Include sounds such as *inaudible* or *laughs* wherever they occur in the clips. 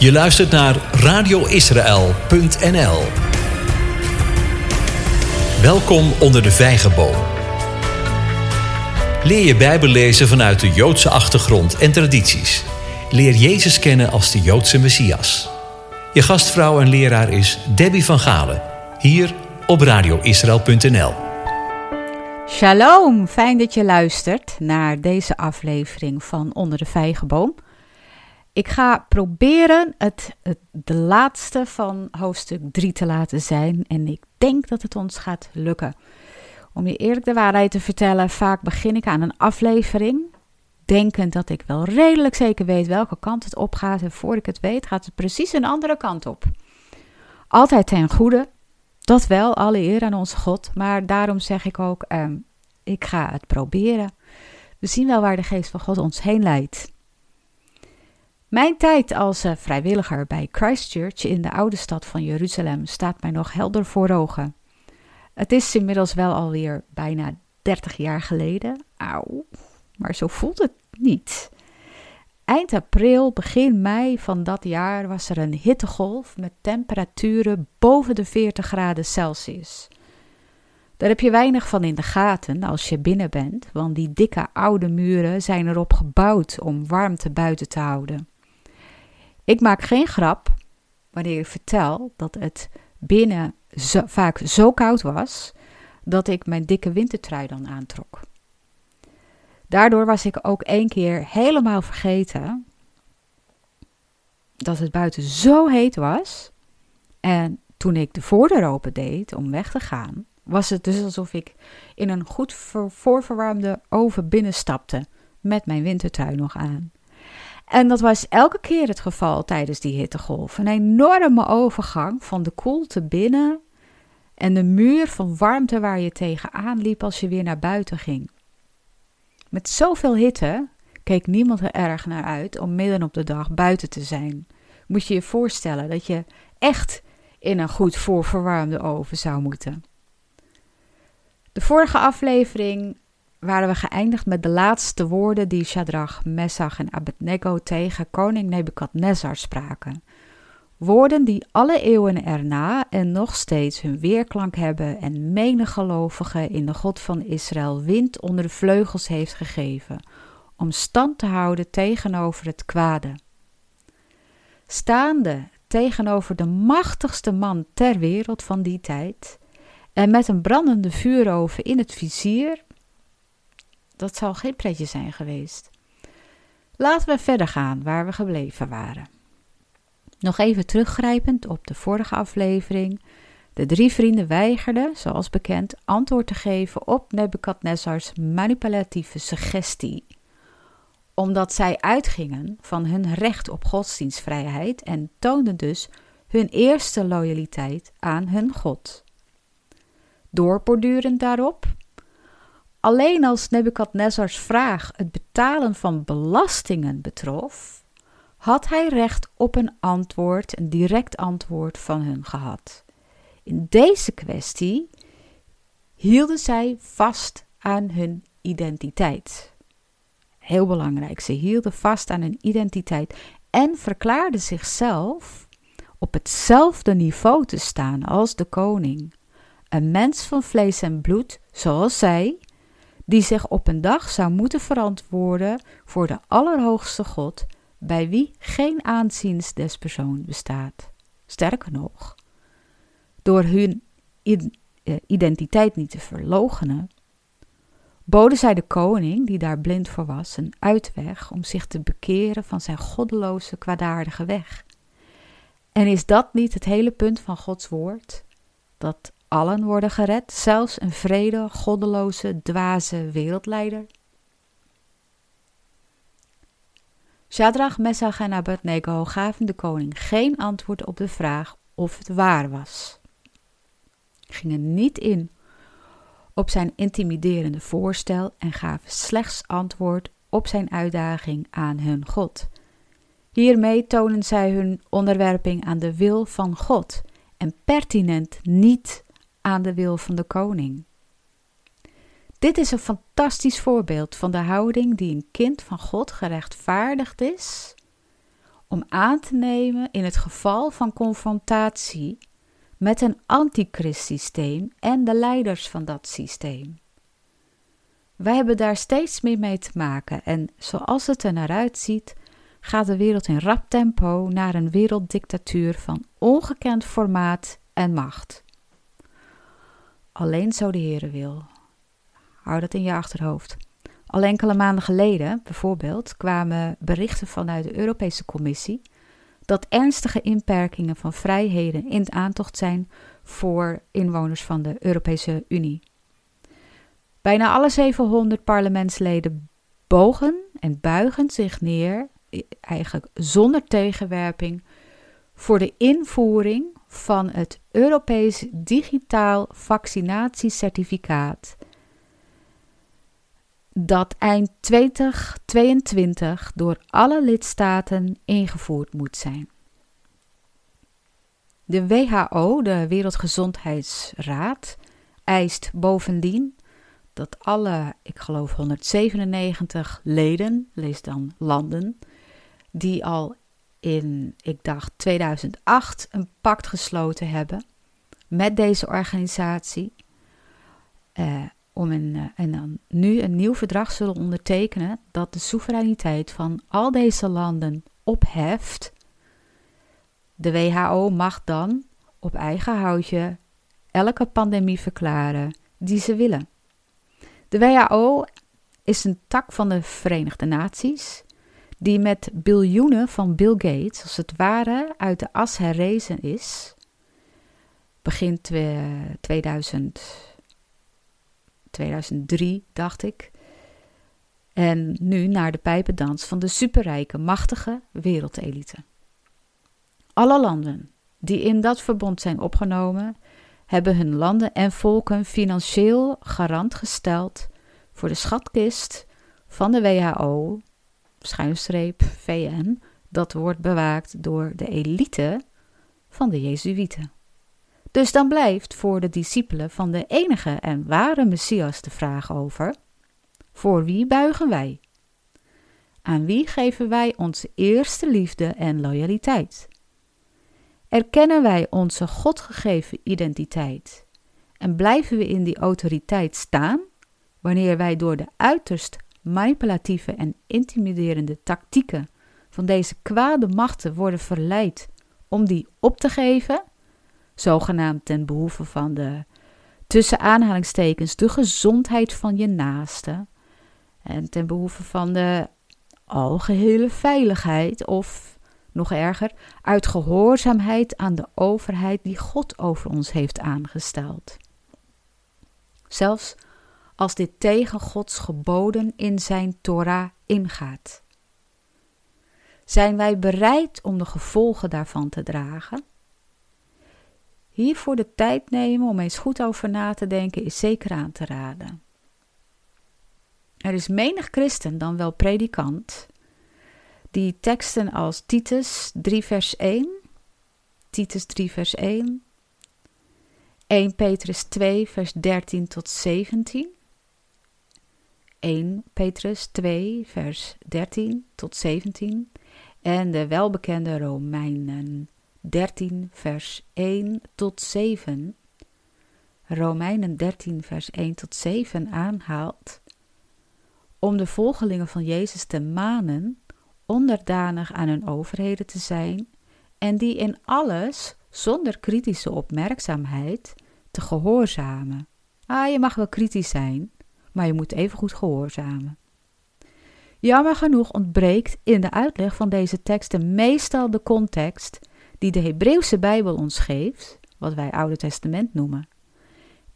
Je luistert naar radioisrael.nl. Welkom onder de vijgenboom. Leer je Bijbel lezen vanuit de Joodse achtergrond en tradities. Leer Jezus kennen als de Joodse Messias. Je gastvrouw en leraar is Debbie van Galen, hier op radioisrael.nl. Shalom, fijn dat je luistert naar deze aflevering van Onder de Vijgenboom. Ik ga proberen het, de laatste van hoofdstuk 3 te laten zijn en ik denk dat het ons gaat lukken. Om je eerlijk de waarheid te vertellen, vaak begin ik aan een aflevering, denkend dat ik wel redelijk zeker weet welke kant het op gaat en voor ik het weet gaat het precies een andere kant op. Altijd ten goede, dat wel, alle eer aan onze God, maar daarom zeg ik ook, ehm, ik ga het proberen. We zien wel waar de geest van God ons heen leidt. Mijn tijd als uh, vrijwilliger bij Christchurch in de oude stad van Jeruzalem staat mij nog helder voor ogen. Het is inmiddels wel alweer bijna 30 jaar geleden. Auw, maar zo voelt het niet. Eind april, begin mei van dat jaar was er een hittegolf met temperaturen boven de 40 graden Celsius. Daar heb je weinig van in de gaten als je binnen bent, want die dikke oude muren zijn erop gebouwd om warmte buiten te houden. Ik maak geen grap wanneer ik vertel dat het binnen vaak zo koud was dat ik mijn dikke wintertrui dan aantrok. Daardoor was ik ook één keer helemaal vergeten dat het buiten zo heet was. En toen ik de voordeur open deed om weg te gaan, was het dus alsof ik in een goed voorverwarmde oven binnenstapte met mijn wintertrui nog aan. En dat was elke keer het geval tijdens die hittegolf. Een enorme overgang van de koelte binnen en de muur van warmte waar je tegenaan liep als je weer naar buiten ging. Met zoveel hitte keek niemand er erg naar uit om midden op de dag buiten te zijn. Moet je je voorstellen dat je echt in een goed voorverwarmde oven zou moeten. De vorige aflevering waren we geëindigd met de laatste woorden die Shadrach, Messach en Abednego tegen koning Nebukadnezar spraken. Woorden die alle eeuwen erna en nog steeds hun weerklank hebben en menig gelovige in de God van Israël wind onder de vleugels heeft gegeven, om stand te houden tegenover het kwade. Staande tegenover de machtigste man ter wereld van die tijd, en met een brandende vuuroven in het vizier, dat zal geen pretje zijn geweest. Laten we verder gaan waar we gebleven waren. Nog even teruggrijpend op de vorige aflevering. De drie vrienden weigerden, zoals bekend, antwoord te geven op Nebukadnezars manipulatieve suggestie. Omdat zij uitgingen van hun recht op godsdienstvrijheid en toonden dus hun eerste loyaliteit aan hun God. Doorbordurend daarop Alleen als Nebukadnezars vraag het betalen van belastingen betrof, had hij recht op een antwoord, een direct antwoord van hun gehad. In deze kwestie hielden zij vast aan hun identiteit. Heel belangrijk, ze hielden vast aan hun identiteit en verklaarden zichzelf op hetzelfde niveau te staan als de koning. Een mens van vlees en bloed, zoals zij, die zich op een dag zou moeten verantwoorden voor de Allerhoogste God, bij wie geen aanziens des persoon bestaat. Sterker nog, door hun eh, identiteit niet te verloochenen, boden zij de koning, die daar blind voor was, een uitweg om zich te bekeren van zijn goddeloze, kwaadaardige weg. En is dat niet het hele punt van Gods woord? Dat allen worden gered, zelfs een vrede, goddeloze, dwaze wereldleider? Shadrach, Messach en Abednego gaven de koning geen antwoord op de vraag of het waar was. Gingen niet in op zijn intimiderende voorstel en gaven slechts antwoord op zijn uitdaging aan hun God. Hiermee tonen zij hun onderwerping aan de wil van God en pertinent niet aan de wil van de koning. Dit is een fantastisch voorbeeld van de houding die een kind van God gerechtvaardigd is om aan te nemen in het geval van confrontatie met een antichristsysteem en de leiders van dat systeem. Wij hebben daar steeds meer mee te maken en zoals het er naar uitziet, gaat de wereld in rap tempo naar een werelddictatuur van ongekend formaat en macht. Alleen zo de Heere wil. Hou dat in je achterhoofd. Al enkele maanden geleden, bijvoorbeeld, kwamen berichten vanuit de Europese Commissie dat ernstige inperkingen van vrijheden in het aantocht zijn voor inwoners van de Europese Unie. Bijna alle 700 parlementsleden bogen en buigen zich neer, eigenlijk zonder tegenwerping, voor de invoering van het Europees Digitaal Vaccinatiecertificaat dat eind 2022 door alle lidstaten ingevoerd moet zijn. De WHO, de Wereldgezondheidsraad, eist bovendien dat alle, ik geloof 197 leden, lees dan landen, die al in, ik dacht 2008, een pact gesloten hebben met deze organisatie, eh, om een, eh, en dan nu een nieuw verdrag zullen ondertekenen dat de soevereiniteit van al deze landen opheft. De WHO mag dan op eigen houtje elke pandemie verklaren die ze willen. De WHO is een tak van de Verenigde Naties die met biljoenen van Bill Gates als het ware uit de as herrezen is. Begin 2000 2003, dacht ik. En nu naar de pijpendans van de superrijke, machtige wereldelite. Alle landen die in dat verbond zijn opgenomen, hebben hun landen en volken financieel garant gesteld voor de schatkist van de WHO, schuinstreep VN, dat wordt bewaakt door de elite van de Jezuïeten. Dus dan blijft voor de discipelen van de enige en ware Messias de vraag over: voor wie buigen wij? Aan wie geven wij onze eerste liefde en loyaliteit? Erkennen wij onze God gegeven identiteit en blijven we in die autoriteit staan wanneer wij door de uiterst manipulatieve en intimiderende tactieken van deze kwade machten worden verleid om die op te geven zogenaamd ten behoeve van de, tussen aanhalingstekens, de gezondheid van je naaste. En ten behoeve van de algehele veiligheid of, nog erger, uit gehoorzaamheid aan de overheid die God over ons heeft aangesteld. Zelfs als dit tegen Gods geboden in zijn Torah ingaat. Zijn wij bereid om de gevolgen daarvan te dragen? Hiervoor de tijd nemen om eens goed over na te denken is zeker aan te raden. Er is menig christen, dan wel predikant, die teksten als Titus 3 vers 1, Titus 3 vers 1, 1 Petrus 2 vers 13 tot 17, 1 Petrus 2 vers 13 tot 17 en de welbekende Romeinen 13, vers 1 tot 7, Romeinen 13, vers 1 tot 7 aanhaalt, om de volgelingen van Jezus te manen onderdanig aan hun overheden te zijn en die in alles zonder kritische opmerkzaamheid te gehoorzamen. Ah, je mag wel kritisch zijn, maar je moet even goed gehoorzamen. Jammer genoeg ontbreekt in de uitleg van deze teksten meestal de context die de Hebreeuwse Bijbel ons geeft, wat wij Oude Testament noemen,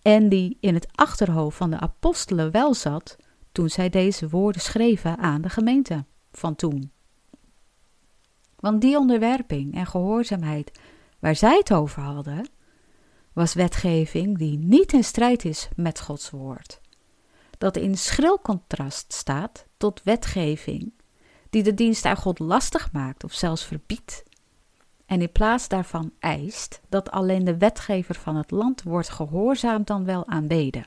en die in het achterhoofd van de apostelen wel zat toen zij deze woorden schreven aan de gemeente van toen. Want die onderwerping en gehoorzaamheid waar zij het over hadden, was wetgeving die niet in strijd is met Gods woord. Dat in schril contrast staat tot wetgeving die de dienst aan God lastig maakt of zelfs verbiedt en in plaats daarvan eist dat alleen de wetgever van het land wordt gehoorzaamd dan wel aanbeden.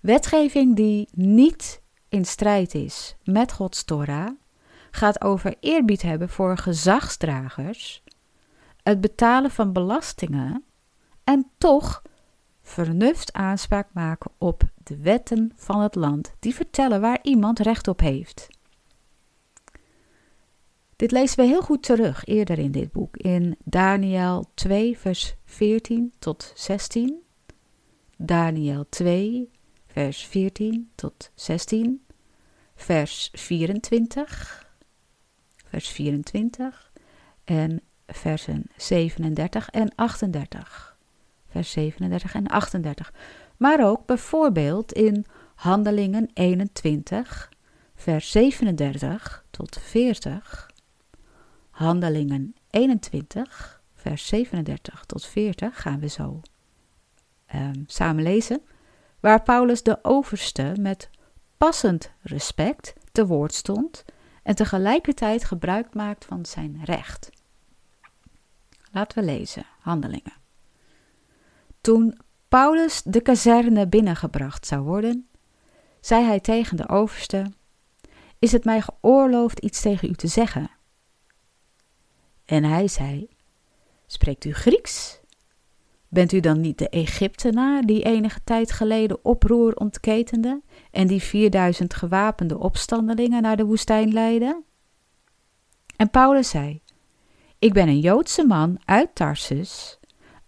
Wetgeving die niet in strijd is met Gods Torah, gaat over eerbied hebben voor gezagsdragers, het betalen van belastingen en toch vernuft aanspraak maken op de wetten van het land, die vertellen waar iemand recht op heeft. Dit lezen we heel goed terug eerder in dit boek, in Daniel 2, vers 14 tot 16. Daniel 2, vers 14 tot 16. Vers 24, vers 24 en versen 37 en 38. Vers 37 en 38. Maar ook bijvoorbeeld in Handelingen 21, vers 37 tot 40 Handelingen 21, vers 37 tot 40 gaan we zo um, samen lezen, waar Paulus de overste met passend respect te woord stond en tegelijkertijd gebruik maakt van zijn recht. Laten we lezen, Handelingen. Toen Paulus de kazerne binnengebracht zou worden, zei hij tegen de overste: Is het mij geoorloofd iets tegen u te zeggen? En hij zei: Spreekt u Grieks? Bent u dan niet de Egyptenaar die enige tijd geleden oproer ontketende en die 4000 gewapende opstandelingen naar de woestijn leidde? En Paulus zei: Ik ben een Joodse man uit Tarsus,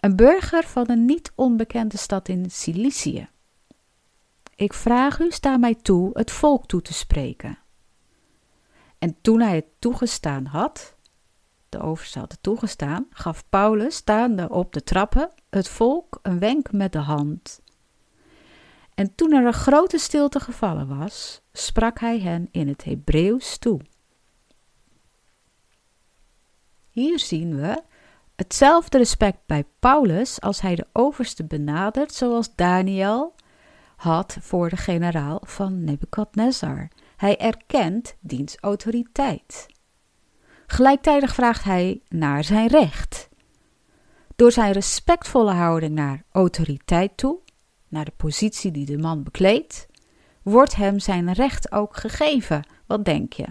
een burger van een niet onbekende stad in Cilicië. Ik vraag u, sta mij toe het volk toe te spreken. En toen hij het toegestaan had, de overste had toegestaan, gaf Paulus, staande op de trappen, het volk een wenk met de hand. En toen er een grote stilte gevallen was, sprak hij hen in het Hebreeuws toe. Hier zien we hetzelfde respect bij Paulus als hij de overste benadert, zoals Daniel had voor de generaal van Nebukadnezar. Hij erkent diens autoriteit. Gelijktijdig vraagt hij naar zijn recht. Door zijn respectvolle houding naar autoriteit toe, naar de positie die de man bekleedt, wordt hem zijn recht ook gegeven. Wat denk je?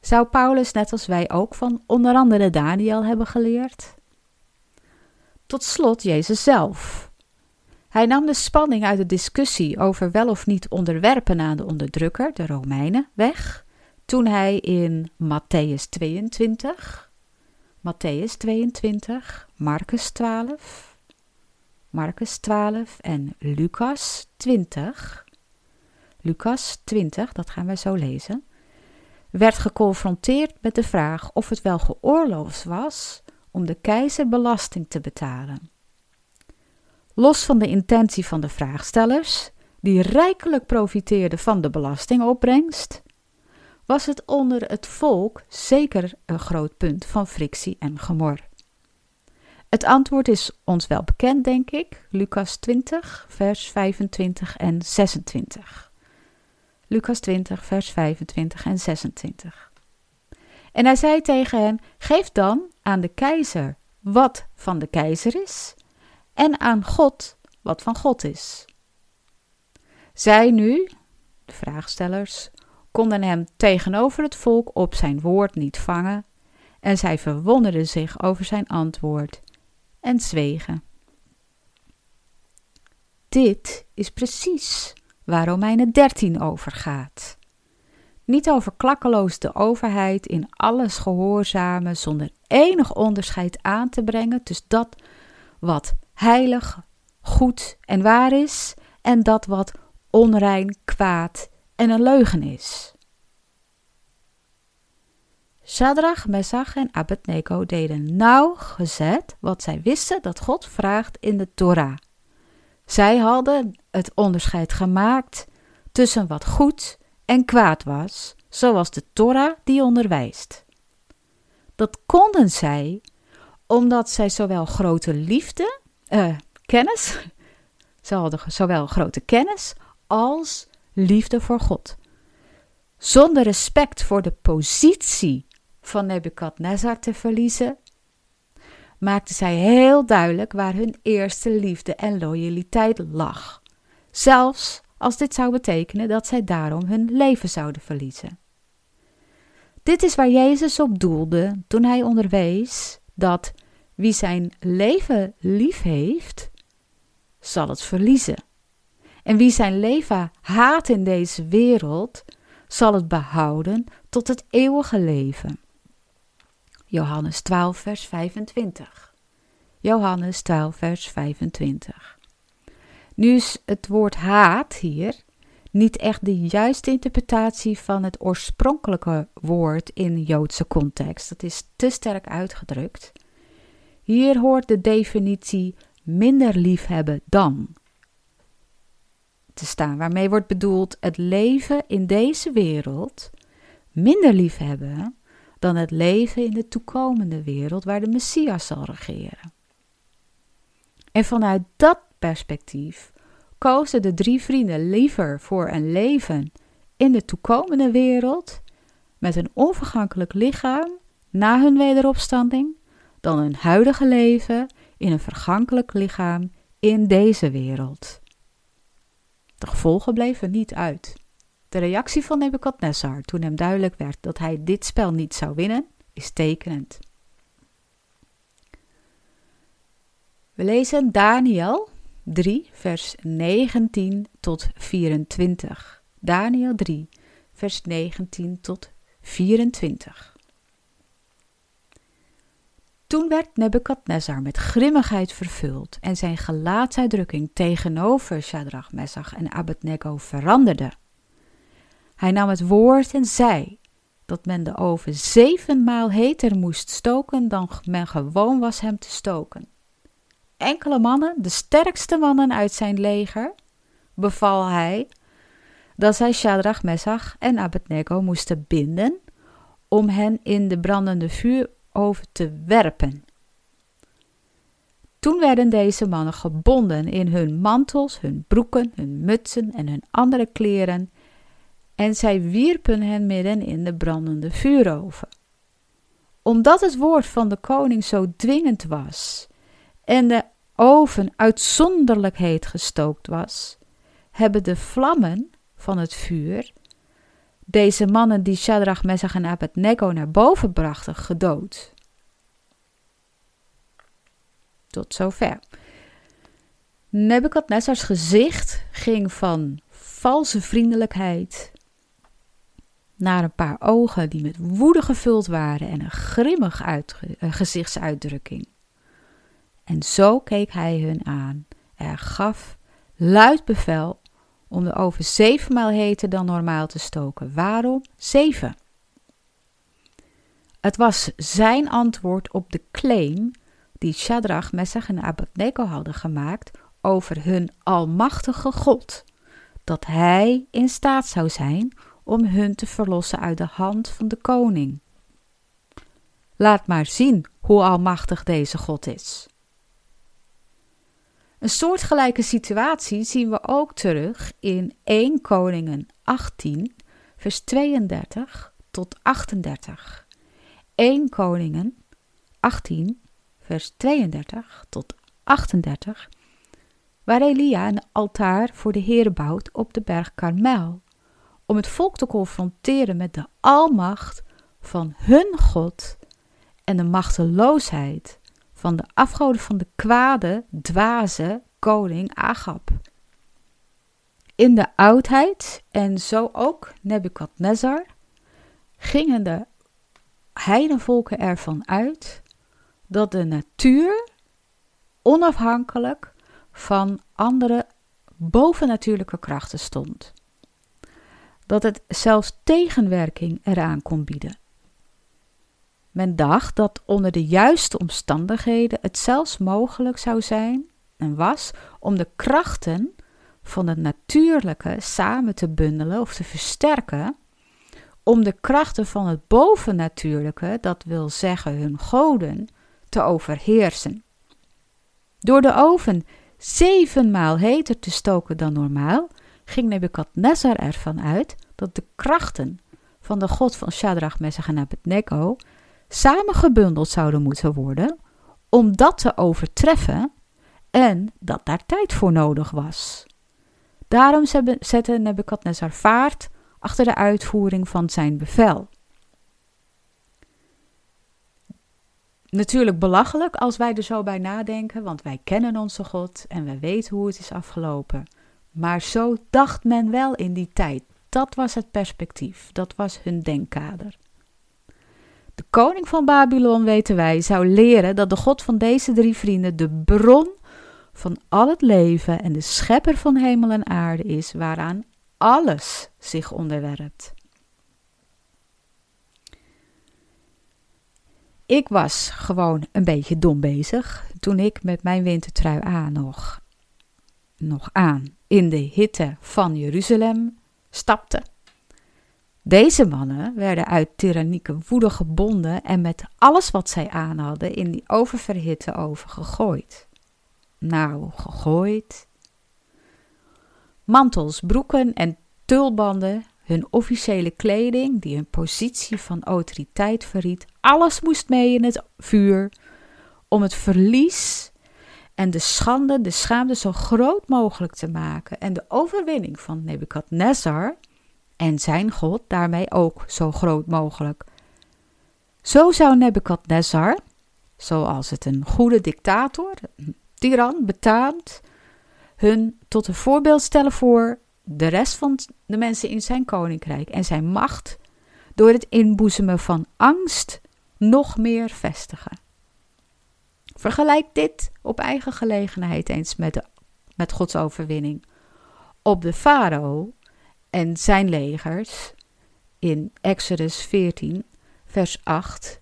Zou Paulus net als wij ook van onder andere Daniel hebben geleerd? Tot slot Jezus zelf. Hij nam de spanning uit de discussie over wel of niet onderwerpen aan de onderdrukker, de Romeinen, weg toen hij in Matthäus 22, Matthäus 22, Marcus 12, Marcus 12 en Lucas 20, Lucas 20, dat gaan wij zo lezen, werd geconfronteerd met de vraag of het wel geoorloofd was om de keizer belasting te betalen. Los van de intentie van de vraagstellers, die rijkelijk profiteerden van de belastingopbrengst, was het onder het volk zeker een groot punt van frictie en gemor. Het antwoord is ons wel bekend, denk ik. Lucas 20, vers 25 en 26. Lucas 20, vers 25 en 26. En hij zei tegen hen: Geef dan aan de keizer wat van de keizer is, en aan God wat van God is. Zij nu, de vraagstellers, konden hem tegenover het volk op zijn woord niet vangen, en zij verwonderden zich over zijn antwoord en zwegen. Dit is precies waar Romeinen 13 over gaat. Niet over klakkeloos de overheid in alles gehoorzamen zonder enig onderscheid aan te brengen tussen dat wat heilig, goed en waar is en dat wat onrein, kwaad en een leugen is. Shadrach, Mesach en Abednego deden nauwgezet wat zij wisten dat God vraagt in de Torah. Zij hadden het onderscheid gemaakt tussen wat goed en kwaad was, zoals de Torah die onderwijst. Dat konden zij omdat zij zowel grote liefde, uh, kennis, *laughs* ze hadden zowel grote kennis als liefde voor God. Zonder respect voor de positie van Nebukadnezar te verliezen, maakten zij heel duidelijk waar hun eerste liefde en loyaliteit lag. Zelfs als dit zou betekenen dat zij daarom hun leven zouden verliezen. Dit is waar Jezus op doelde toen hij onderwees dat wie zijn leven lief heeft, zal het verliezen. En wie zijn leven haat in deze wereld, zal het behouden tot het eeuwige leven. Johannes 12, vers 25. Johannes 12, vers 25. Nu is het woord haat hier niet echt de juiste interpretatie van het oorspronkelijke woord in Joodse context. Dat is te sterk uitgedrukt. Hier hoort de definitie minder liefhebben dan te staan, waarmee wordt bedoeld het leven in deze wereld minder liefhebben dan het leven in de toekomende wereld waar de Messias zal regeren. En vanuit dat perspectief kozen de drie vrienden liever voor een leven in de toekomende wereld met een onvergankelijk lichaam na hun wederopstanding dan hun huidige leven in een vergankelijk lichaam in deze wereld. De gevolgen bleven niet uit. De reactie van Nebukadnessar toen hem duidelijk werd dat hij dit spel niet zou winnen, is tekenend. We lezen Daniel 3, vers 19 tot 24. Daniel 3, vers 19 tot 24. Toen werd Nebukadnezar met grimmigheid vervuld en zijn gelaatsuitdrukking tegenover Shadrach, Mesach en Abednego veranderde. Hij nam het woord en zei dat men de oven zevenmaal heter moest stoken dan men gewoon was hem te stoken. Enkele mannen, de sterkste mannen uit zijn leger, beval hij dat zij Shadrach, Mesach en Abednego moesten binden om hen in de brandende vuuroven te werpen. Toen werden deze mannen gebonden in hun mantels, hun broeken, hun mutsen en hun andere kleren en zij wierpen hen midden in de brandende vuuroven. Omdat het woord van de koning zo dwingend was en de oven uitzonderlijk heet gestookt was, hebben de vlammen van het vuur deze mannen die Shadrach, Mesach en Abednego naar boven brachten, gedood. Tot zover. Nebukadnezars gezicht ging van valse vriendelijkheid naar een paar ogen die met woede gevuld waren en een grimmig eh, gezichtsuitdrukking. En zo keek hij hun aan. Er gaf luid bevel om de oven zevenmaal heter dan normaal te stoken. Waarom zeven? Het was zijn antwoord op de claim die Shadrach, Messach en Abednego hadden gemaakt over hun almachtige God, dat hij in staat zou zijn om hun te verlossen uit de hand van de koning. Laat maar zien hoe almachtig deze God is. Een soortgelijke situatie zien we ook terug in 1 Koningen 18, vers 32 tot 38. 1 Koningen 18, vers 32 tot 38, waar Elia een altaar voor de Heer bouwt op de berg Karmel, om het volk te confronteren met de almacht van hun God en de machteloosheid van de afgoden van de kwade, dwaze koning Agab. In de oudheid, en zo ook Nebukadnezar, gingen de heidenvolken ervan uit dat de natuur onafhankelijk van andere bovennatuurlijke krachten stond. Dat het zelfs tegenwerking eraan kon bieden. Men dacht dat onder de juiste omstandigheden het zelfs mogelijk zou zijn en was om de krachten van het natuurlijke samen te bundelen of te versterken, om de krachten van het bovennatuurlijke, dat wil zeggen hun goden, te overheersen. Door de oven zevenmaal heter te stoken dan normaal, ging Nebukadnezar ervan uit dat de krachten van de god van Shadrach, Messach en Abednego samengebundeld zouden moeten worden om dat te overtreffen en dat daar tijd voor nodig was. Daarom zette Nebukadnezar vaart achter de uitvoering van zijn bevel. natuurlijk belachelijk als wij er zo bij nadenken, want wij kennen onze God en we weten hoe het is afgelopen. Maar zo dacht men wel in die tijd. Dat was het perspectief, dat was hun denkkader. De koning van Babylon, weten wij, zou leren dat de God van deze drie vrienden de bron van al het leven en de schepper van hemel en aarde is, waaraan alles zich onderwerpt. Ik was gewoon een beetje dom bezig toen ik met mijn wintertrui aan nog, nog aan in de hitte van Jeruzalem stapte. Deze mannen werden uit tyrannieke woede gebonden en met alles wat zij aan hadden in die oververhitte oven gegooid. Nou, gegooid. Mantels, broeken en tulbanden, hun officiële kleding, die hun positie van autoriteit verriet, alles moest mee in het vuur om het verlies en de schande, de schaamte zo groot mogelijk te maken en de overwinning van Nebukadnezar en zijn God daarmee ook zo groot mogelijk. Zo zou Nebukadnezar, zoals het een goede dictator, een tiran betaamt, hun tot een voorbeeld stellen voor de rest van de mensen in zijn koninkrijk en zijn macht door het inboezemen van angst nog meer vestigen. Vergelijk dit op eigen gelegenheid eens met, de, met Gods overwinning op de farao en zijn legers in Exodus 14, vers 8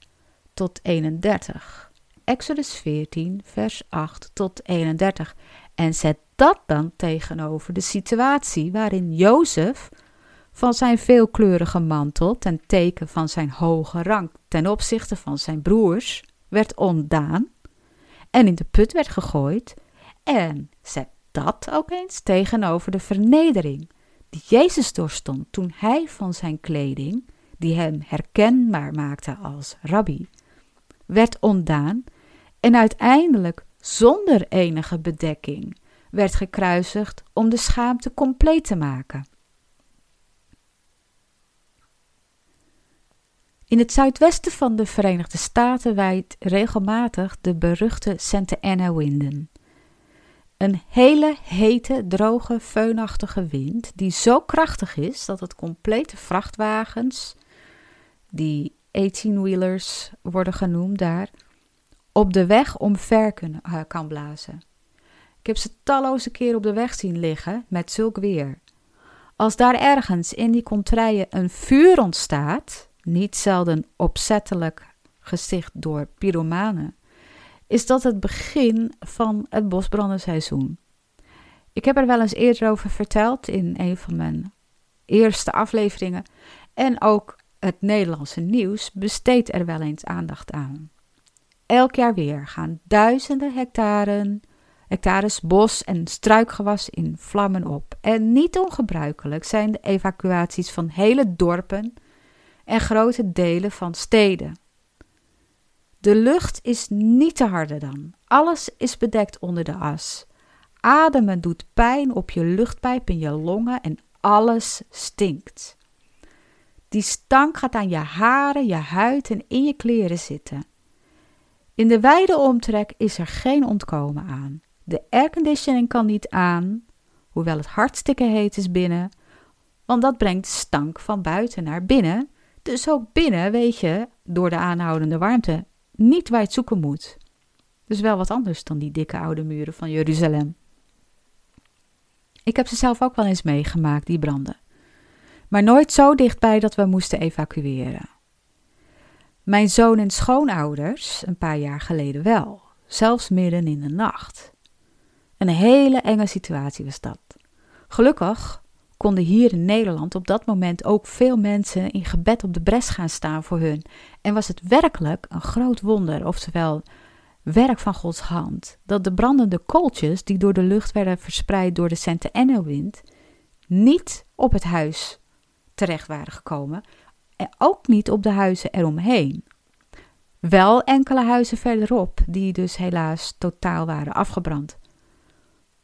tot 31. Exodus 14, vers 8 tot 31. En zet dat dan tegenover de situatie waarin Jozef van zijn veelkleurige mantel ten teken van zijn hoge rang ten opzichte van zijn broers werd ontdaan en in de put werd gegooid. En zet dat ook eens tegenover de vernedering die Jezus doorstond toen hij van zijn kleding, die hem herkenbaar maakte als rabbi, werd ontdaan en uiteindelijk zonder enige bedekking werd gekruisigd om de schaamte compleet te maken. In het zuidwesten van de Verenigde Staten waait regelmatig de beruchte Santa Ana winden. Een hele hete, droge, feunachtige wind die zo krachtig is dat het complete vrachtwagens, die 18-wheelers worden genoemd daar, op de weg omver kunnen, uh, kan blazen. Ik heb ze talloze keren op de weg zien liggen met zulk weer. Als daar ergens in die contraien een vuur ontstaat, niet zelden opzettelijk gesticht door pyromanen, is dat het begin van het bosbrandenseizoen. Ik heb er wel eens eerder over verteld in een van mijn eerste afleveringen. En ook het Nederlandse nieuws besteedt er wel eens aandacht aan. Elk jaar weer gaan duizenden hectaren, hectares bos en struikgewas in vlammen op. En niet ongebruikelijk zijn de evacuaties van hele dorpen en grote delen van steden. De lucht is niet te harder dan. Alles is bedekt onder de as. Ademen doet pijn op je luchtpijp in je longen en alles stinkt. Die stank gaat aan je haren, je huid en in je kleren zitten. In de wijde omtrek is er geen ontkomen aan. De airconditioning kan niet aan, hoewel het hartstikke heet is binnen, want dat brengt stank van buiten naar binnen. Dus ook binnen weet je, door de aanhoudende warmte, niet waar je het zoeken moet. Dus wel wat anders dan die dikke oude muren van Jeruzalem. Ik heb ze zelf ook wel eens meegemaakt, die branden. Maar nooit zo dichtbij dat we moesten evacueren. Mijn zoon en schoonouders een paar jaar geleden wel, zelfs midden in de nacht. Een hele enge situatie was dat. Gelukkig konden hier in Nederland op dat moment ook veel mensen in gebed op de bres gaan staan voor hun. En was het werkelijk een groot wonder, oftewel werk van Gods hand, dat de brandende kooltjes die door de lucht werden verspreid door de Santa wind niet op het huis terecht waren gekomen en ook niet op de huizen eromheen. Wel enkele huizen verderop, die dus helaas totaal waren afgebrand.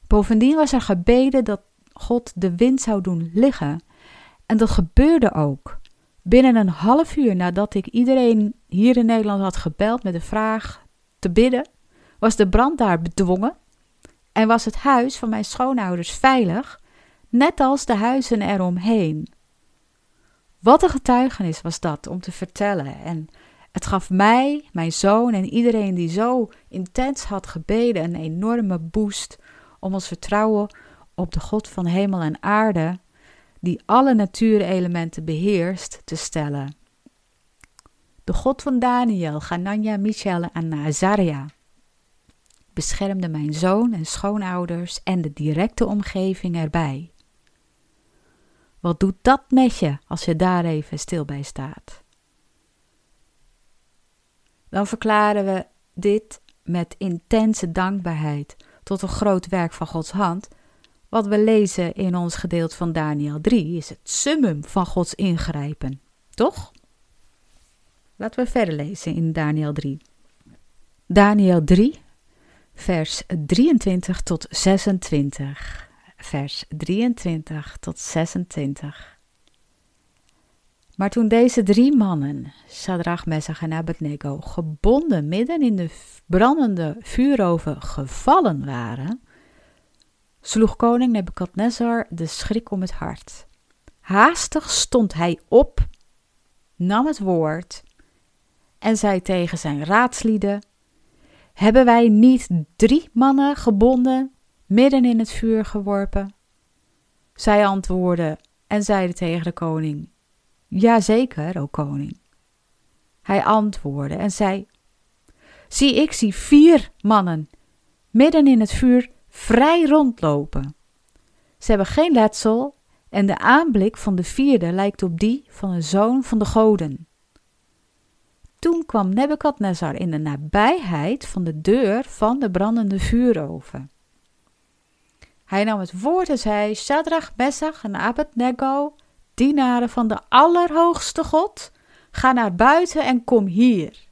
Bovendien was er gebeden dat God de wind zou doen liggen. En dat gebeurde ook. Binnen een half uur nadat ik iedereen hier in Nederland had gebeld met de vraag te bidden, was de brand daar bedwongen en was het huis van mijn schoonouders veilig, net als de huizen eromheen. Wat een getuigenis was dat om te vertellen. En het gaf mij, mijn zoon en iedereen die zo intens had gebeden een enorme boost om ons vertrouwen op de God van hemel en aarde, die alle natuurelementen beheerst, te stellen. De God van Daniel, Ganania, Michel en Azaria beschermde mijn zoon en schoonouders en de directe omgeving erbij. Wat doet dat met je als je daar even stil bij staat? Dan verklaren we dit met intense dankbaarheid tot een groot werk van Gods hand. Wat we lezen in ons gedeelte van Daniel 3 is het summum van Gods ingrijpen, toch? Laten we verder lezen in Daniel 3. Daniel 3, vers 23 tot 26. Vers 23 tot 26. Maar toen deze drie mannen, Shadrach, Messach en Abednego, gebonden midden in de brandende vuuroven gevallen waren, sloeg koning Nebukadnezar de schrik om het hart. Haastig stond hij op, nam het woord en zei tegen zijn raadslieden: Hebben wij niet drie mannen gebonden, midden in het vuur geworpen? Zij antwoordden en zeiden tegen de koning: Jazeker, o koning. Hij antwoordde en zei: Zie, ik zie vier mannen midden in het vuur vrij rondlopen. Ze hebben geen letsel en de aanblik van de vierde lijkt op die van een zoon van de goden. Toen kwam Nebukadnezar in de nabijheid van de deur van de brandende vuuroven. Hij nam het woord en zei: Shadrach, Messach en Abednego, dienaren van de Allerhoogste God, ga naar buiten en kom hier.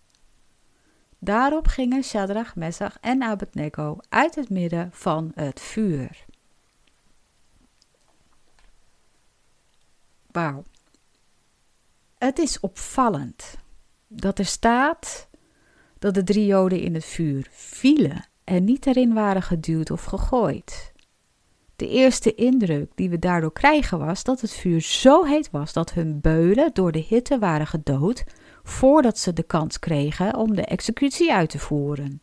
Daarop gingen Shadrach, Messach en Abednego uit het midden van het vuur. Wauw. Het is opvallend dat er staat dat de drie Joden in het vuur vielen en niet erin waren geduwd of gegooid. De eerste indruk die we daardoor krijgen was dat het vuur zo heet was dat hun beulen door de hitte waren gedood voordat ze de kans kregen om de executie uit te voeren.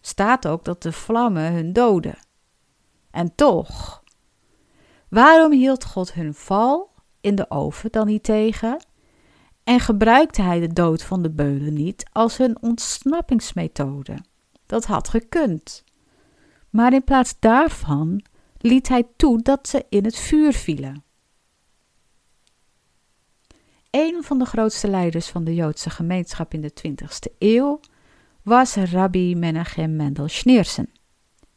Staat ook dat de vlammen hun doden. En toch, waarom hield God hun val in de oven dan niet tegen en gebruikte hij de dood van de beulen niet als hun ontsnappingsmethode. Dat had gekund. Maar in plaats daarvan liet hij toe dat ze in het vuur vielen. Een van de grootste leiders van de Joodse gemeenschap in de 20e eeuw was Rabbi Menachem Mendel Schneerson.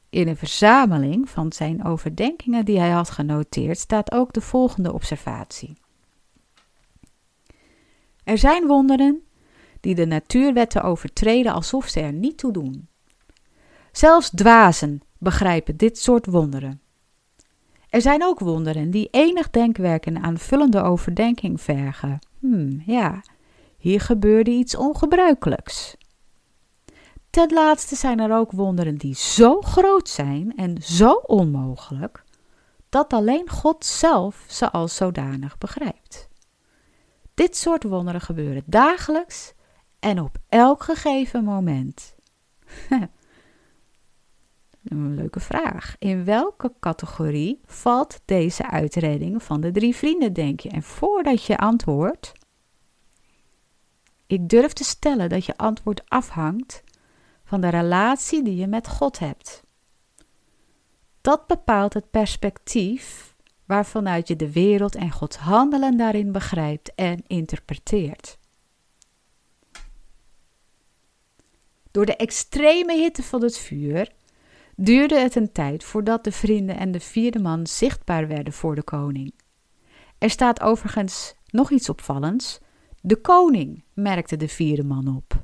In een verzameling van zijn overdenkingen die hij had genoteerd staat ook de volgende observatie. Er zijn wonderen die de natuurwetten overtreden alsof ze er niet toe doen. Zelfs dwazen begrijpen dit soort wonderen. Er zijn ook wonderen die enig denkwerk en aanvullende overdenking vergen. Hmm, ja, hier gebeurde iets ongebruikelijks. Ten laatste zijn er ook wonderen die zo groot zijn en zo onmogelijk, dat alleen God zelf ze als zodanig begrijpt. Dit soort wonderen gebeuren dagelijks en op elk gegeven moment. *laughs* Een leuke vraag. In welke categorie valt deze uitreding van de drie vrienden, denk je? En voordat je antwoordt, ik durf te stellen dat je antwoord afhangt van de relatie die je met God hebt. Dat bepaalt het perspectief waarvanuit je de wereld en Gods handelen daarin begrijpt en interpreteert. Door de extreme hitte van het vuur duurde het een tijd voordat de vrienden en de vierde man zichtbaar werden voor de koning. Er staat overigens nog iets opvallends. De koning merkte de vierde man op.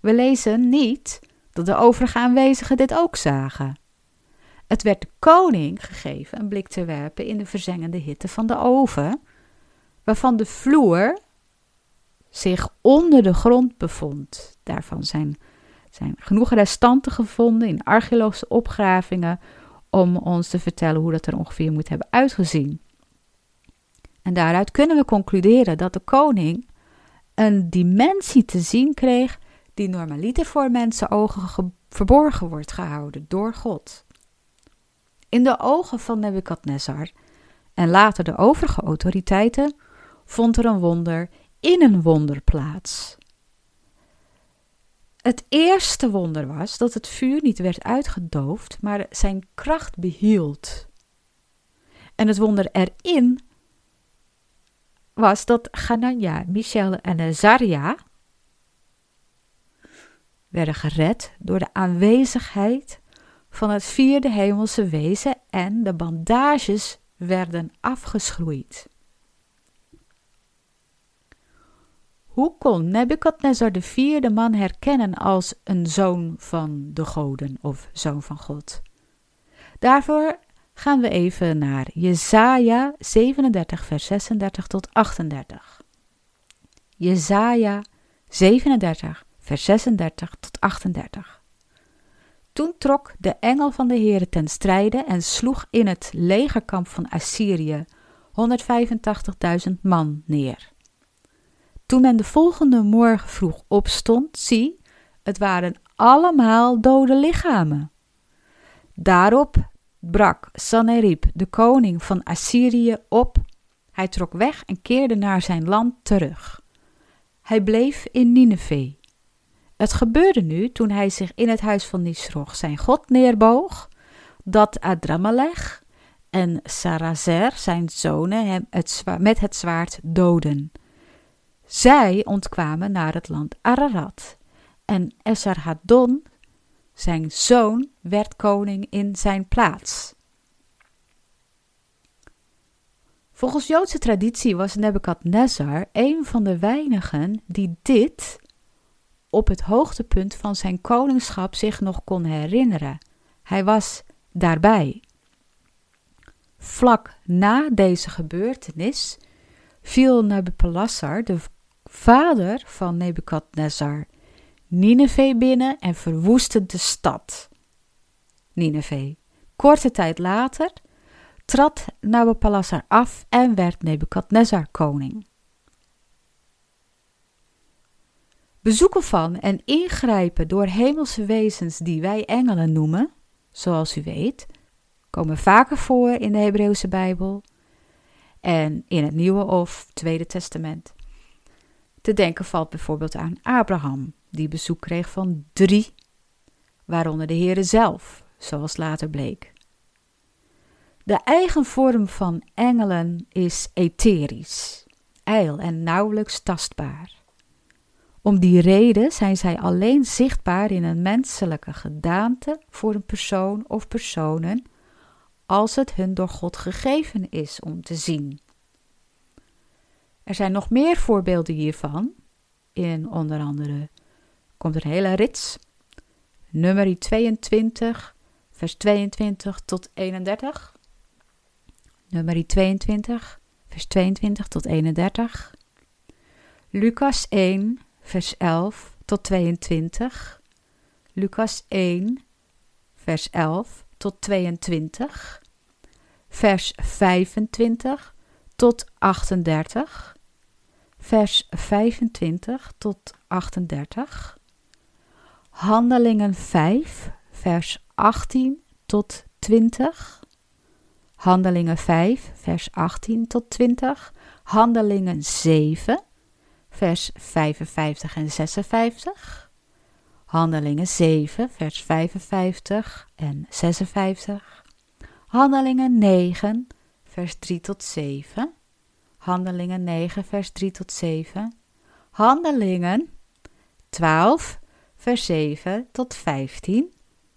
We lezen niet dat de overige aanwezigen dit ook zagen. Het werd de koning gegeven een blik te werpen in de verzengende hitte van de oven, waarvan de vloer zich onder de grond bevond. Daarvan zijn, zijn genoeg restanten gevonden in archeologische opgravingen om ons te vertellen hoe dat er ongeveer moet hebben uitgezien. En daaruit kunnen we concluderen dat de koning een dimensie te zien kreeg die normaliter voor mensen ogen verborgen wordt gehouden door God. In de ogen van Nebukadnezar en later de overige autoriteiten vond er een wonder in een wonder plaats. Het eerste wonder was dat het vuur niet werd uitgedoofd, maar zijn kracht behield. En het wonder erin was dat Ganania, Michel en Azaria werden gered door de aanwezigheid van het vierde hemelse wezen en de bandages werden afgeschroeid. Hoe kon Nebukadnezar de vierde man herkennen als een zoon van de goden of zoon van God? Daarvoor gaan we even naar Jesaja 37 vers 36 tot 38. Jesaja 37 vers 36 tot 38. Toen trok de engel van de Heere ten strijde en sloeg in het legerkamp van Assyrië 185.000 man neer. Toen men de volgende morgen vroeg opstond, zie, het waren allemaal dode lichamen. Daarop brak Sanherib, de koning van Assyrië, op. Hij trok weg en keerde naar zijn land terug. Hij bleef in Nineveh. Het gebeurde nu, toen hij zich in het huis van Nisroch zijn god neerboog, dat Adramalech en Sarazer, zijn zonen, hem met het zwaard doden. Zij ontkwamen naar het land Ararat. En Esarhaddon, zijn zoon, werd koning in zijn plaats. Volgens Joodse traditie was Nebukadnezar een van de weinigen die dit op het hoogtepunt van zijn koningschap zich nog kon herinneren. Hij was daarbij. Vlak na deze gebeurtenis viel Nabopolassar, de vader van Nebukadnezar, Nineveh binnen en verwoestte de stad. Nineveh. Korte tijd later trad Nabopolassar af en werd Nebukadnezar koning. Bezoeken van en ingrijpen door hemelse wezens die wij engelen noemen, zoals u weet, komen vaker voor in de Hebreeuwse Bijbel en in het Nieuwe of Tweede Testament. Te denken valt bijvoorbeeld aan Abraham, die bezoek kreeg van drie, waaronder de Heere zelf, zoals later bleek. De eigen vorm van engelen is etherisch, ijl en nauwelijks tastbaar. Om die reden zijn zij alleen zichtbaar in een menselijke gedaante voor een persoon of personen, als het hun door God gegeven is om te zien. Er zijn nog meer voorbeelden hiervan. In onder andere komt er een hele rits. Nummer 22, vers 22 tot 31. Nummer 22, vers 22 tot 31. Lucas 1, vers 11 tot 22. Lucas 1, vers 11 tot 22. Vers 25 tot 38 vers 25 tot 38. Handelingen 5, vers 18 tot 20. Handelingen 5, vers 18 tot 20. Handelingen 7, vers 55 en 56. Handelingen 7, vers 55 en 56. Handelingen 9, vers 3 tot 7. Handelingen 9, vers 3 tot 7. Handelingen 12, vers 7 tot 15.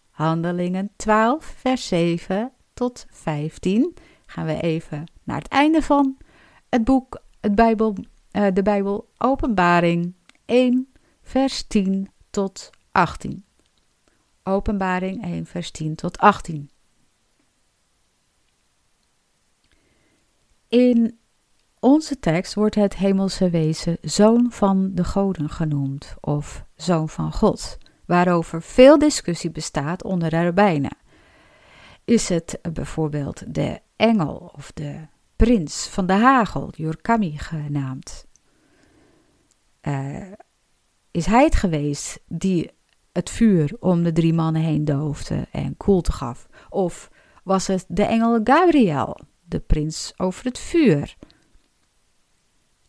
Handelingen 12, vers 7 tot 15. Gaan we even naar het einde van het boek, het Bijbel, uh, de Bijbel, Openbaring 1, vers 10 tot 18. Openbaring 1, vers 10 tot 18. In onze tekst wordt het hemelse wezen zoon van de goden genoemd, of zoon van God, waarover veel discussie bestaat onder de rabbijnen. Is het bijvoorbeeld de engel of de prins van de hagel, Jurkami genaamd? Uh, is hij het geweest die het vuur om de drie mannen heen doofde en koelte gaf? Of was het de engel Gabriel, de prins over het vuur?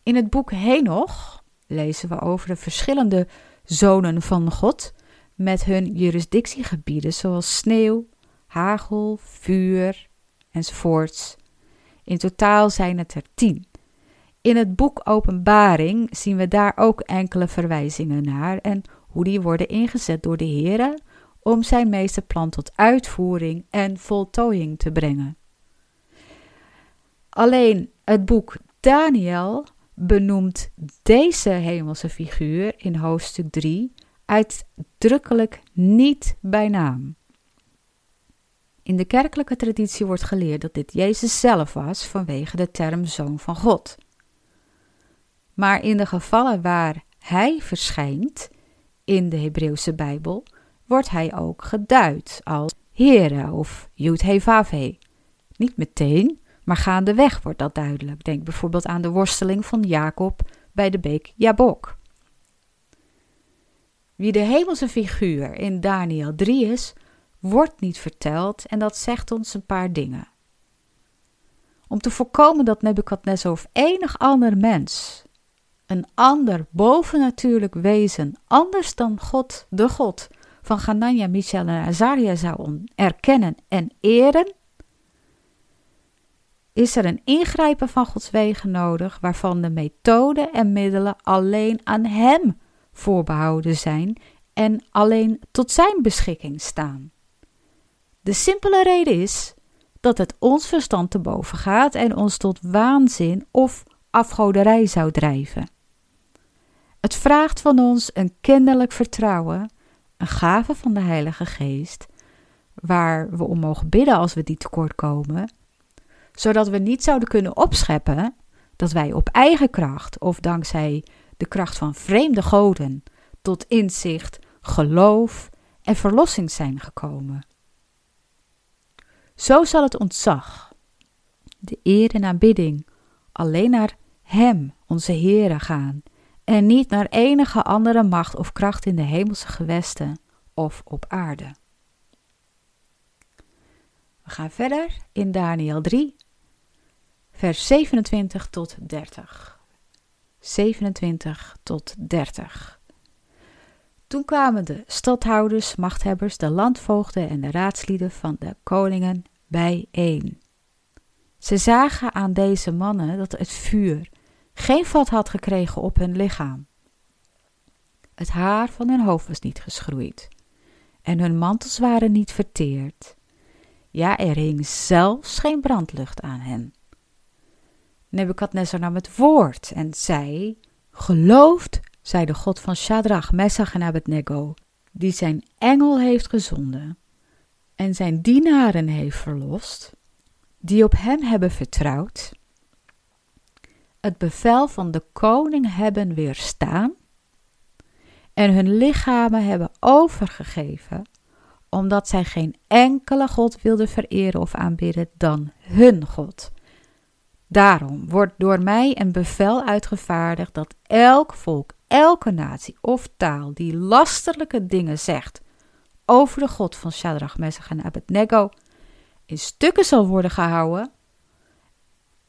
In het boek Henoch lezen we over de verschillende zonen van God met hun jurisdictiegebieden zoals sneeuw, hagel, vuur enzovoorts. In totaal zijn het er tien. In het boek Openbaring zien we daar ook enkele verwijzingen naar en hoe die worden ingezet door de Heer om zijn meesterplan tot uitvoering en voltooiing te brengen. Alleen het boek Daniel benoemt deze hemelse figuur in hoofdstuk 3 uitdrukkelijk niet bij naam. In de kerkelijke traditie wordt geleerd dat dit Jezus zelf was vanwege de term Zoon van God. Maar in de gevallen waar hij verschijnt in de Hebreeuwse Bijbel, wordt hij ook geduid als Heere of Yud-He-Vav-He. Niet meteen, maar gaandeweg wordt dat duidelijk. Denk bijvoorbeeld aan de worsteling van Jacob bij de beek Jabok. Wie de hemelse figuur in Daniel 3 is, wordt niet verteld en dat zegt ons een paar dingen. Om te voorkomen dat Nebukadnezar of enig ander mens een ander bovennatuurlijk wezen, anders dan God, de God van Ganania, Michel en Azaria zou erkennen en eren, is er een ingrijpen van Gods wegen nodig, waarvan de methode en middelen alleen aan Hem voorbehouden zijn en alleen tot Zijn beschikking staan. De simpele reden is dat het ons verstand te boven gaat en ons tot waanzin of afgoderij zou drijven. Het vraagt van ons een kinderlijk vertrouwen, een gave van de Heilige Geest, waar we om mogen bidden als we die tekort komen, zodat we niet zouden kunnen opscheppen dat wij op eigen kracht of dankzij de kracht van vreemde goden tot inzicht, geloof en verlossing zijn gekomen. Zo zal het ontzag, de eer en aanbidding alleen naar Hem, onze Heere, gaan en niet naar enige andere macht of kracht in de hemelse gewesten of op aarde. We gaan verder in Daniel 3, vers 27 tot 30. 27 tot 30. Toen kwamen de stadhouders, machthebbers, de landvoogden en de raadslieden van de koningen bijeen. Ze zagen aan deze mannen dat het vuur geen vat had gekregen op hun lichaam. Het haar van hun hoofd was niet geschroeid en hun mantels waren niet verteerd. Ja, er hing zelfs geen brandlucht aan hen. Nebukadnezar nam het woord en zei: Gelooft, zei de God van Shadrach, Messach en Abednego, die zijn engel heeft gezonden en zijn dienaren heeft verlost, die op hem hebben vertrouwd, het bevel van de koning hebben weerstaan en hun lichamen hebben overgegeven, omdat zij geen enkele God wilden vereren of aanbidden dan hun God. Daarom wordt door mij een bevel uitgevaardigd dat elk volk, elke natie of taal die lasterlijke dingen zegt over de God van Shadrach, Messach en Abednego in stukken zal worden gehouden.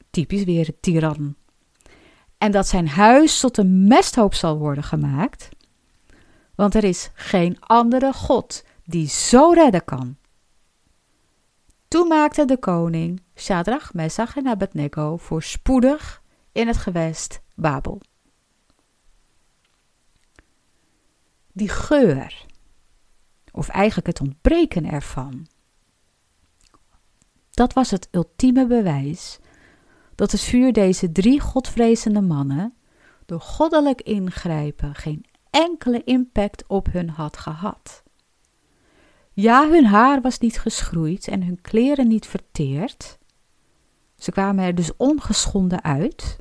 Typisch weer het tiran en dat zijn huis tot een mesthoop zal worden gemaakt. Want er is geen andere God die zo redden kan. Toen maakte de koning Shadrach, Messach en Abednego voorspoedig in het gewest Babel. Die geur, of eigenlijk het ontbreken ervan, dat was het ultieme bewijs dat het vuur deze drie godvrezende mannen door goddelijk ingrijpen geen enkele impact op hun had gehad. Ja, hun haar was niet geschroeid en hun kleren niet verteerd. Ze kwamen er dus ongeschonden uit.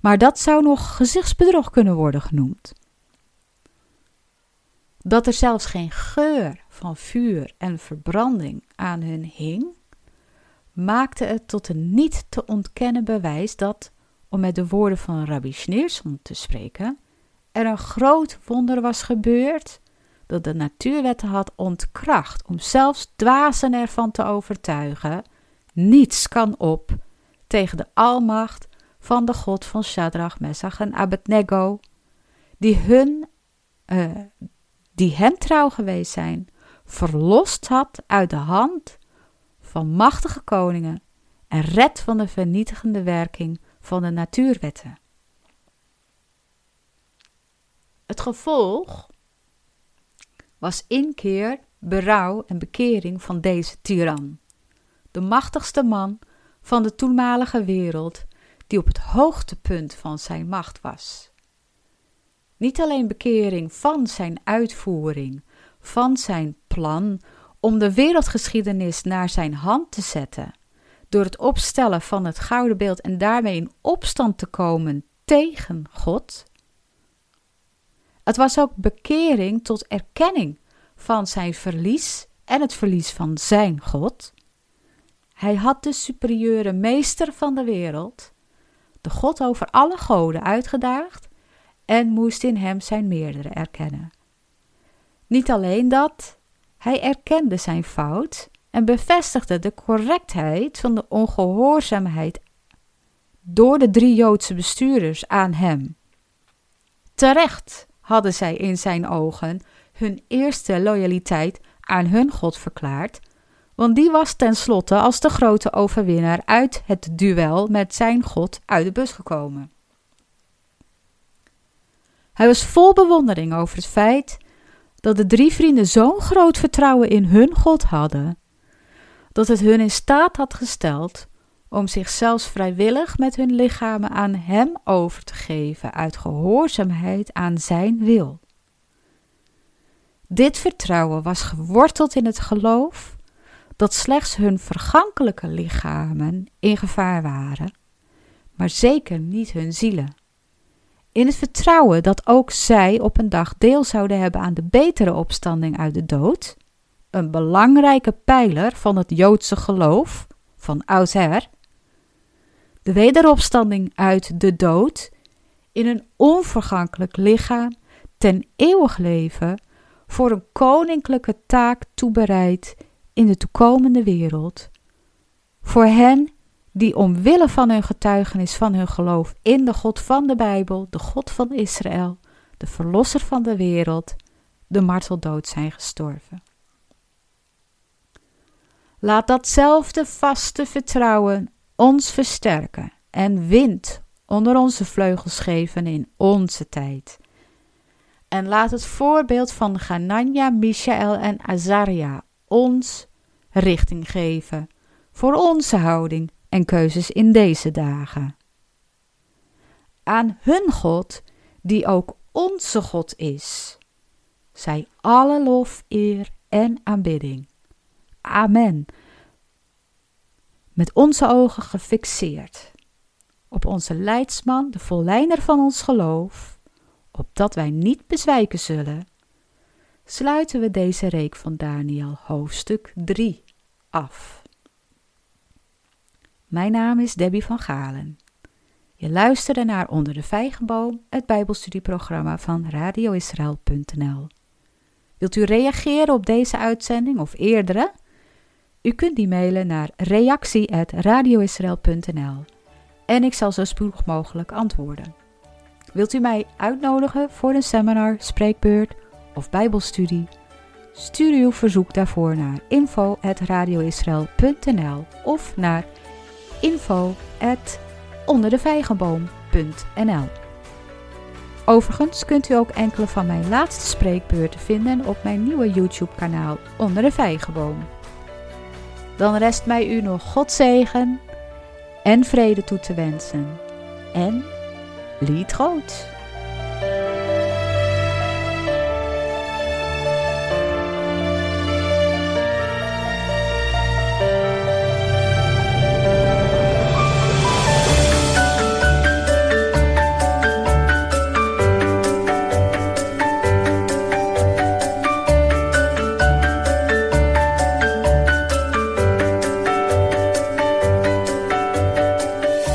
maar dat zou nog gezichtsbedrog kunnen worden genoemd. Dat er zelfs geen geur van vuur en verbranding aan hun hing, maakte het tot een niet te ontkennen bewijs dat, om met de woorden van Rabbi Schneerson te spreken, er een groot wonder was gebeurd dat de natuurwetten had ontkracht om zelfs dwazen ervan te overtuigen, niets kan op tegen de almacht van de God van Shadrach, Messach en Abednego, die, hun, uh, die hem trouw geweest zijn, verlost had uit de hand van machtige koningen en red van de vernietigende werking van de natuurwetten. Het gevolg was inkeer, berouw en bekering van deze tiran, de machtigste man van de toenmalige wereld, die op het hoogtepunt van zijn macht was. Niet alleen bekering van zijn uitvoering, van zijn plan om de wereldgeschiedenis naar zijn hand te zetten, door het opstellen van het gouden beeld en daarmee in opstand te komen tegen God. Het was ook bekering tot erkenning van zijn verlies en het verlies van zijn God. Hij had de superieure meester van de wereld, de God over alle goden, uitgedaagd en moest in hem zijn meerdere erkennen. Niet alleen dat, hij erkende zijn fout en bevestigde de correctheid van de ongehoorzaamheid door de drie Joodse bestuurders aan hem. Terecht hadden zij in zijn ogen hun eerste loyaliteit aan hun God verklaard, want die was tenslotte als de grote overwinnaar uit het duel met zijn God uit de bus gekomen. Hij was vol bewondering over het feit dat de drie vrienden zo'n groot vertrouwen in hun God hadden, dat het hun in staat had gesteld om zich zelfs vrijwillig met hun lichamen aan Hem over te geven uit gehoorzaamheid aan Zijn wil. Dit vertrouwen was geworteld in het geloof dat slechts hun vergankelijke lichamen in gevaar waren, maar zeker niet hun zielen. In het vertrouwen dat ook zij op een dag deel zouden hebben aan de betere opstanding uit de dood, een belangrijke pijler van het Joodse geloof van oudsher, de wederopstanding uit de dood in een onvergankelijk lichaam ten eeuwig leven voor een koninklijke taak toebereid in de toekomende wereld. Voor hen die omwille van hun getuigenis van hun geloof in de God van de Bijbel, de God van Israël, de Verlosser van de wereld, de marteldood zijn gestorven. Laat datzelfde vaste vertrouwen ons versterken en wind onder onze vleugels geven in onze tijd. En laat het voorbeeld van Ganania, Michael en Azaria ons richting geven voor onze houding en keuzes in deze dagen. Aan hun God, die ook onze God is, zij alle lof, eer en aanbidding. Amen. Met onze ogen gefixeerd op onze leidsman, de volleiner van ons geloof, opdat wij niet bezwijken zullen, sluiten we deze reek van Daniel hoofdstuk 3 af. Mijn naam is Debbie van Galen. Je luisterde naar Onder de Vijgenboom, het Bijbelstudieprogramma van radioisrael.nl. Wilt u reageren op deze uitzending of eerdere? U kunt die mailen naar reactie.radioisrael.nl en ik zal zo spoedig mogelijk antwoorden. Wilt u mij uitnodigen voor een seminar, spreekbeurt of bijbelstudie? Stuur uw verzoek daarvoor naar info.radioisrael.nl of naar info.onderdevijgenboom.nl Overigens kunt u ook enkele van mijn laatste spreekbeurten vinden op mijn nieuwe YouTube kanaal Onder de Vijgenboom. Dan rest mij u nog God zegen en vrede toe te wensen. En lied groot.